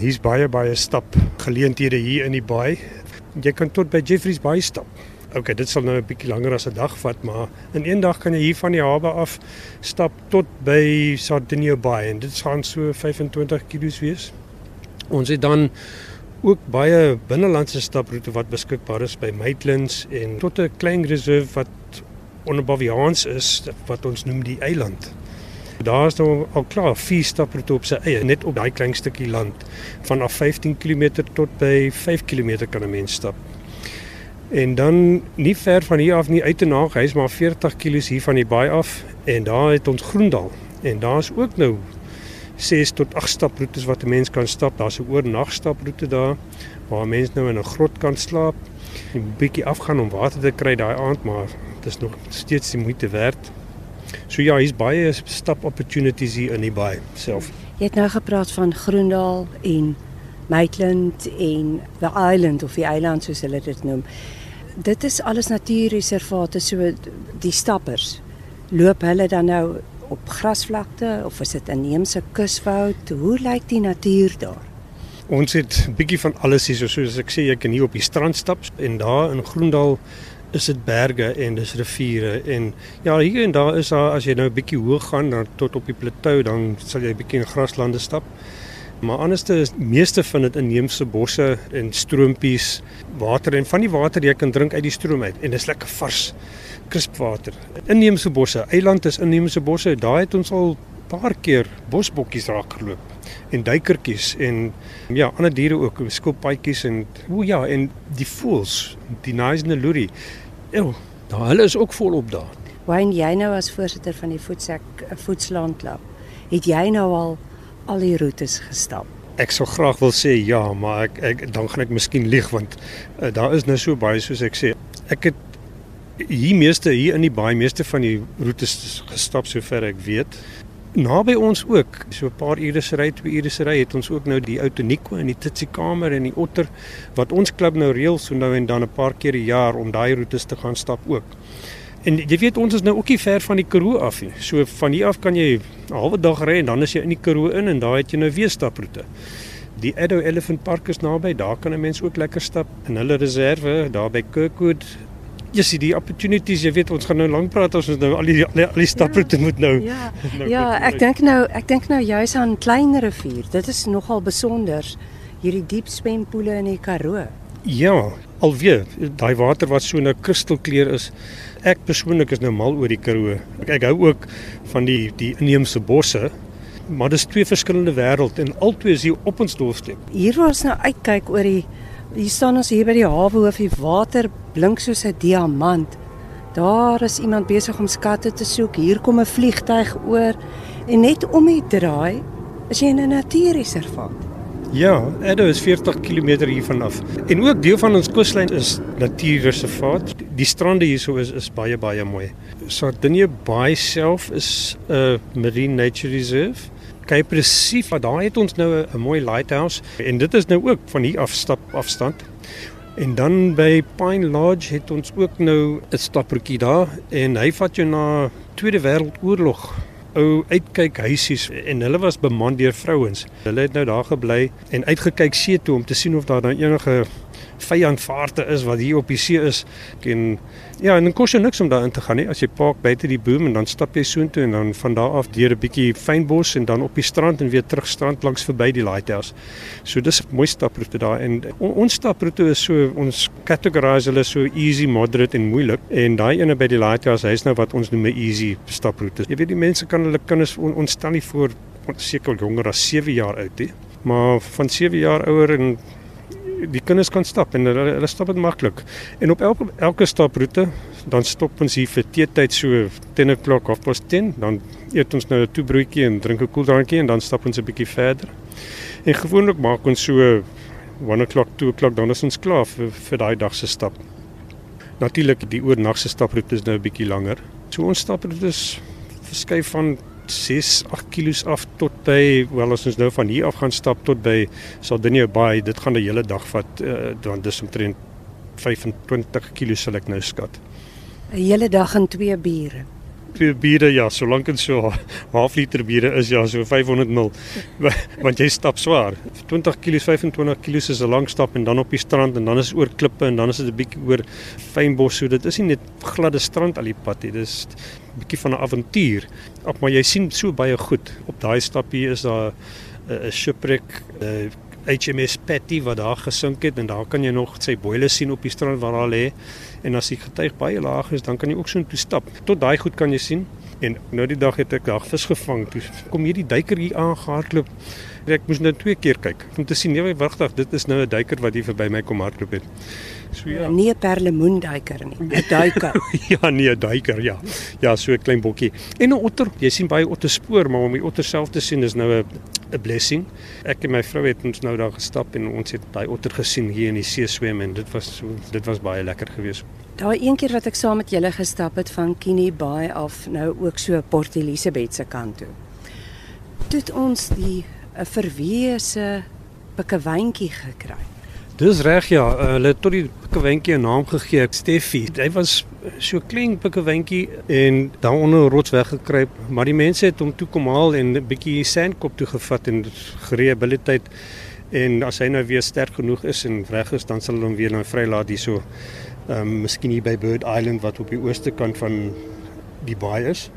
Hier's baie baie stap geleenthede hier in die baai. Jy kan tot by Jeffreys Bay stap. OK, dit sal nou 'n bietjie langer as 'n dag vat, maar in een dag kan jy hier van die hawe af stap tot by Sardinia Bay en dit gaan so 25 km wees. Ons het dan ook baie binnelandse staproete wat beskikbaar is by Maitlands en tot 'n klein reserve wat onder Baviaans is wat ons noem die eiland. Daar is nou al klaar vier staproete op sy eie net op daai klein stukkie land vanaf 15 km tot by 5 km kan 'n mens stap. En dan nie ver van hier af nie uit te naag, hy's maar 40 km hier van die baai af en daar het ons Groendal en daar's ook nou 6 tot 8 staproetes wat 'n mens kan stap. Daar's 'n oornagstaproete daar waar 'n mens nou in 'n grot kan slaap. 'n Bietjie afgaan om water te kry daai aand, maar dit is nog steeds die moeite werd. So ja, hier's baie stap opportunities hier in die baai self. Jy het nou gepraat van Groendal en Maitland en the island of die eiland soos hulle dit noem. Dit is alles natuurreservate so die stappers. Loop hulle dan nou op grasvlakte of is dit inheemse kuswoud? Hoe lyk die natuur daar? Ons het 'n bietjie van alles hier, soos ek sê, jy kan hier op die strand stap en daar in Groendal is dit berge en dis riviere en ja, hier en daar is daar as jy nou 'n bietjie hoog gaan dan tot op die plateau, dan sal jy 'n bietjie in graslande stap. Maar anderste is meeste van dit inheemse bosse en stroompies, water en van die water jy kan drink uit die stroom uit en dis lekker vars krispwater. Inheemse bosse, eiland is inheemse bosse. Daar het ons al paar keer bosbokkies raak geloop en duikertjies en ja, ander diere ook, skilpaadjies en o ja, en die voëls, die Naisneluri. Ew, daar hulle is ook volop daar. Wayne, jy nou as voorsitter van die voetsek voetslandklub, het jy nou al al die roetes gestap? Ek sou graag wil sê ja, maar ek, ek dan gaan ek miskien lieg want uh, daar is nou so baie soos ek sê. Ek het hier meeste hier in die baie meeste van die roetes gestap sover ek weet. Naby ons ook, so 'n paar ure se ry, twee ure se ry het ons ook nou die ou Tonico en die Titsikamer en die Otter wat ons klub nou reël so nou en dan 'n paar keer 'n jaar om daai roetes te gaan stap ook. En jy weet ons is nou ook nie ver van die Karoo af nie. So van hier af kan jy 'n halwe dag ry en dan is jy in die Karoo in en daar het jy nou weer staproete. Die Addo Elephant Park is naby, daar kan 'n mens ook lekker stap in hulle reserve daar by Kirkwood. Jy sien die opportunities, jy weet ons gaan nou lank praat as ons nou al die al die, die staproete ja, moet nou. Ja. nou ja, ek dink nou ek dink nou juis aan klein rivier. Dit is nogal besonder hierdie diep swempoele in die Karoo. Ja, alweer daai water wat so 'n kristalkleur is. Ek persoonlik is nou mal oor die Karoo. Ek, ek hou ook van die die inheemse bosse. Maar dis twee verskillende wêrelde en albei is hier op ons doorstep. Hier waar ons nou uitkyk oor die hier staan ons hier by die hawe hoof, die water blink soos 'n diamant. Daar is iemand besig om skatte te soek. Hier kom 'n vliegtyg oor en net om die draai is jy in 'n natuurreservaat. Ja, Edo is 40 km hiervan af. En ook deel van ons kuslyn is natuurreservaat. Die strande hierso is is baie baie mooi. Sardinia Bay self is 'n marine nature reserve. Kyk presies, daar het ons nou 'n mooi lighthouse en dit is nou ook van hier af stap afstand. En dan by Pine Lodge het ons ook nou 'n staproetjie daar en hy vat jou na Tweede Wêreldoorlog ou uitkyk huisies en hulle was beman deur vrouens. Hulle het nou daar gebly en uitgekyk see toe om te sien of daar dan enige vyandvaarte is wat hier op die see is. En ja, en dan kos jy niks om daar in te gaan nie. As jy park buite die boom en dan stap jy soontoe en dan van daar af deur 'n bietjie fynbos en dan op die strand en weer terug strand langs verby die lighthouse. So dis 'n mooi staproete daar en on, ons staproete is so ons categorize hulle so easy, moderate en moeilik en daai ene by die lighthouse, hy's nou wat ons noem 'n easy staproete. Jy weet die mense kan hulle kinders on, ons stel nie voor seker jonger as 7 jaar oud nie. Maar van 7 jaar ouer en die kinders kan stap en hulle, hulle stap dit maklik. En op elke elke staproete dan stop ons hier vir teetyd so 10 o'clock of pas 10, dan eet ons nou 'n toebroodjie en drink 'n koeldrankie en dan stap ons 'n bietjie verder. En gewoonlik maak ons so 1 o'clock, 2 o'clock dan is ons klaar vir, vir daai dag se stap. Natuurlik die oornagse staproete is nou 'n bietjie langer. So ons staproete is verskuif van 6 8 kg af tot by wel as ons nou van hier af gaan stap tot by Sardinia Bay dit gaan 'n hele dag vat uh, dan dis omtrent 25 kg sal ek nou skat. 'n hele dag en twee bure biere ja, solank dit so 'n half liter biere is ja, so 500 ml. Want jy stap swaar. 20 kg, 25 kg is 'n lang stap en dan op die strand en dan is oor klippe en dan is dit 'n bietjie oor fynbos so dit is nie net gladde strand al die pad nie. Dis 'n bietjie van 'n avontuur. Maar jy sien so baie goed. Op daai stapie is daar 'n shipwreck, 'n HMS Patty wat daar gesink het en daar kan jy nog sy boile sien op die strand waar daar lê. En as die getuig baie laag is, dan kan jy ook so intoe stap. Tot daai goed kan jy sien. En nou die dag het ek daar vis gevang. Toe kom hierdie duiker hier aangehardloop. Ek moes net twee keer kyk om te sien, nee, wagtig, dit is nou 'n duiker wat hier verby my kom hardloop het. So ja. Nie 'n perlemoen duiker nie, 'n duiker. ja, nee, 'n duiker, ja. Ja, so 'n klein bokkie. En 'n otter. Jy sien baie otterspoor, maar om die otter self te sien is nou 'n 'n blessing. Ek en my vrou het ons nou daar gestap en ons het daai otter gesien hier in die see swem en dit was dit was baie lekker geweest. Daai een keer wat ek saam met julle gestap het van Kinney Bay af nou ook so Port Elizabeth se kant toe. Toe ons die 'n verweese pikkewyntjie gekry. Dis reg ja, eh, hulle het tot die pikkewyntjie 'n naam gegee, Steffie. Hy was so klein pikkewyntjie en dan onder 'n rots weggekruip, maar die mense het hom toe kom haal en 'n bietjie sandkop toe gevat en gerehabiliteer en as hy nou weer sterk genoeg is en reg is, dan sal hulle hom weer nou vrylaat hierso. Ehm um, miskien hier by Bird Island wat op die ooste kant van die baai is.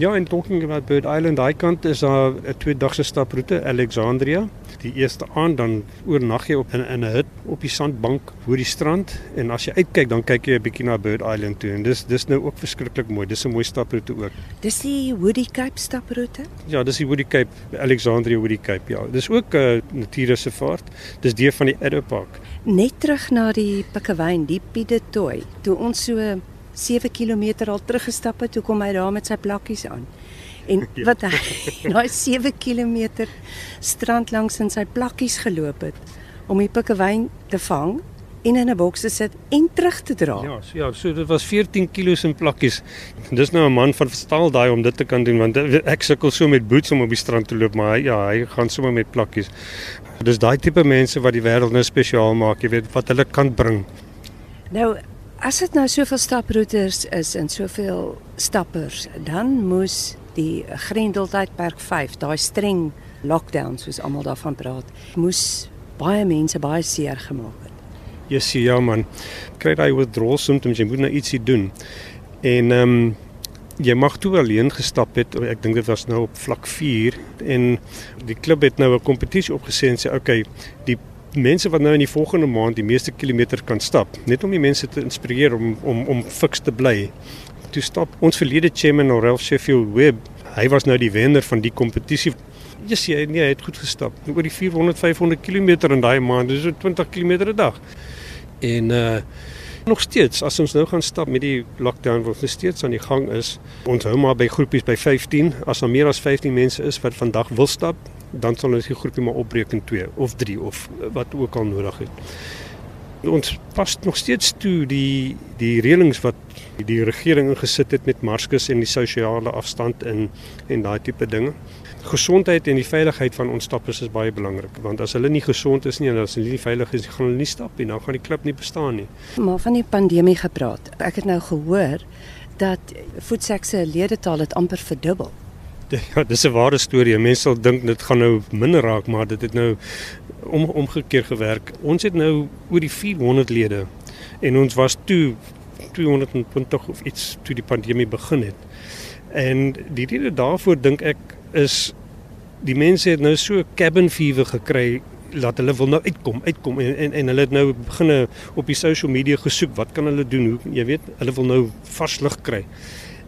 Ja, en talking about Bird Island, daai kant is daar 'n twee dagse staproete Alexandria die eerste aand dan oornag jy op in, in 'n hut op die sandbank voor die strand en as jy uitkyk dan kyk jy 'n bietjie na Bird Island toe en dis dis nou ook verskriklik mooi. Dis 'n mooi staproete ook. Dis die Woody Cape staproete? Ja, dis die Woody Cape, Alexandria Woody Cape. Ja, dis ook 'n uh, natuurreservaat. Dis deel van die Addo Park. Net terug na die Pikkewyn, die Piedetoy. Toe ons so 7 km al teruggestap het, toe kom hy daar met sy plakkies aan. En ja. wat hy daai 7 km strand langs in sy plakkies geloop het om die pikkewyn te vang en in 'n boks te sit en terug te dra. Ja, so ja, so dit was 14 kg in plakkies. Dis nou 'n man van verstaan daai om dit te kan doen want ek sukkel so met boots om op die strand te loop, maar hy, ja, hy gaan sommer met plakkies. Dis daai tipe mense wat die wêreld nou spesiaal maak, jy weet wat hulle kan bring. Nou, as dit nou soveel staproetes is en soveel stappers, dan moes die Grendeltydperk 5, daai streng lockdown soos almal daarvan praat, moes baie mense baie seer gemaak het. Yes, ja man. Kry daai withdrawal symptoms, jy moet nou ietsie doen. En ehm um, jy mag toe alleen gestap het. Ek dink dit was nou op vlak 4 en die klub het nou 'n kompetisie opgesê en sê okay, die mense wat nou in die volgende maand die meeste kilometers kan stap, net om die mense te inspireer om om om fiks te bly toe stap ons verlede chairman Ralph Sheffield Webb. Hy was nou die wenner van die kompetisie. Ja, yes, nee, hy het goed gestap. Oor die 400 500 km in daai maand, dis so 20 km 'n dag. En uh nog steeds as ons nou gaan stap met die lockdown wat nog steeds aan die gang is, ons hou maar by groepies by 15. As daar meer as 15 mense is wat vandag wil stap, dan sal ons die groepie maar opbreek in 2 of 3 of wat ook al nodig het ons pas nog steeds toe die die reëlings wat die regering ingesit het met maskers en die sosiale afstand in en daai tipe dinge. Gesondheid en die veiligheid van ons stappers is baie belangrik want as hulle nie gesond is nie en as hulle nie veilig is, gaan hulle nie stap nie. Dan gaan die klub nie bestaan nie. Maar van die pandemie gepraat. Ek het nou gehoor dat voetsek se ledetal het amper verdubbel. Ja, dis 'n ware storie. Mense sal dink dit gaan nou minder raak, maar dit het nou om omgekeer gewerk. Ons het nou oor die 400 lede en ons was toe 220 of iets toe die pandemie begin het. En die rede daarvoor dink ek is die mense het nou so cabin fever gekry dat hulle wil nou uitkom, uitkom en en, en hulle het nou begine op die social media gesoek wat kan hulle doen? Hoe jy weet, hulle wil nou vars lig kry.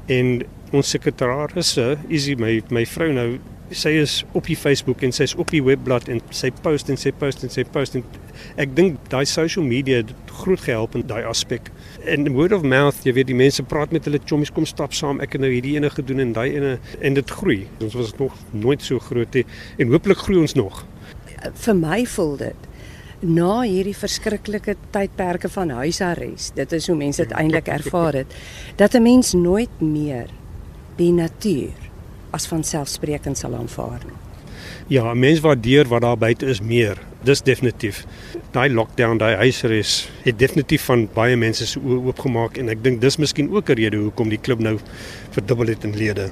En ons sekretarisse, Izzy my my vrou nou sy is op die Facebook en sy's op die webblad en sy post en sy post en sy post en ek dink daai social media het groot gehelp in daai aspek. En word of mouth, jy weet die mense praat met hulle chommies kom stap saam. Ek het nou hierdie ene gedoen en daai ene en dit groei. Ons was nog nooit so groot nie en hooplik groei ons nog. Vir my voel dit na hierdie verskriklike tydperke van huisarrest. Dit is hoe mense dit eintlik ervaar het dat 'n mens nooit meer die natuur as van selfsprekend sal aanvaar nie. Ja, mens waardeer wat daar buite is meer dis definitief. Daai lockdown, daai huisarrest het definitief van baie mense se oë oopgemaak en ek dink dis miskien ook 'n rede hoekom die klub nou verdubbel het in lede.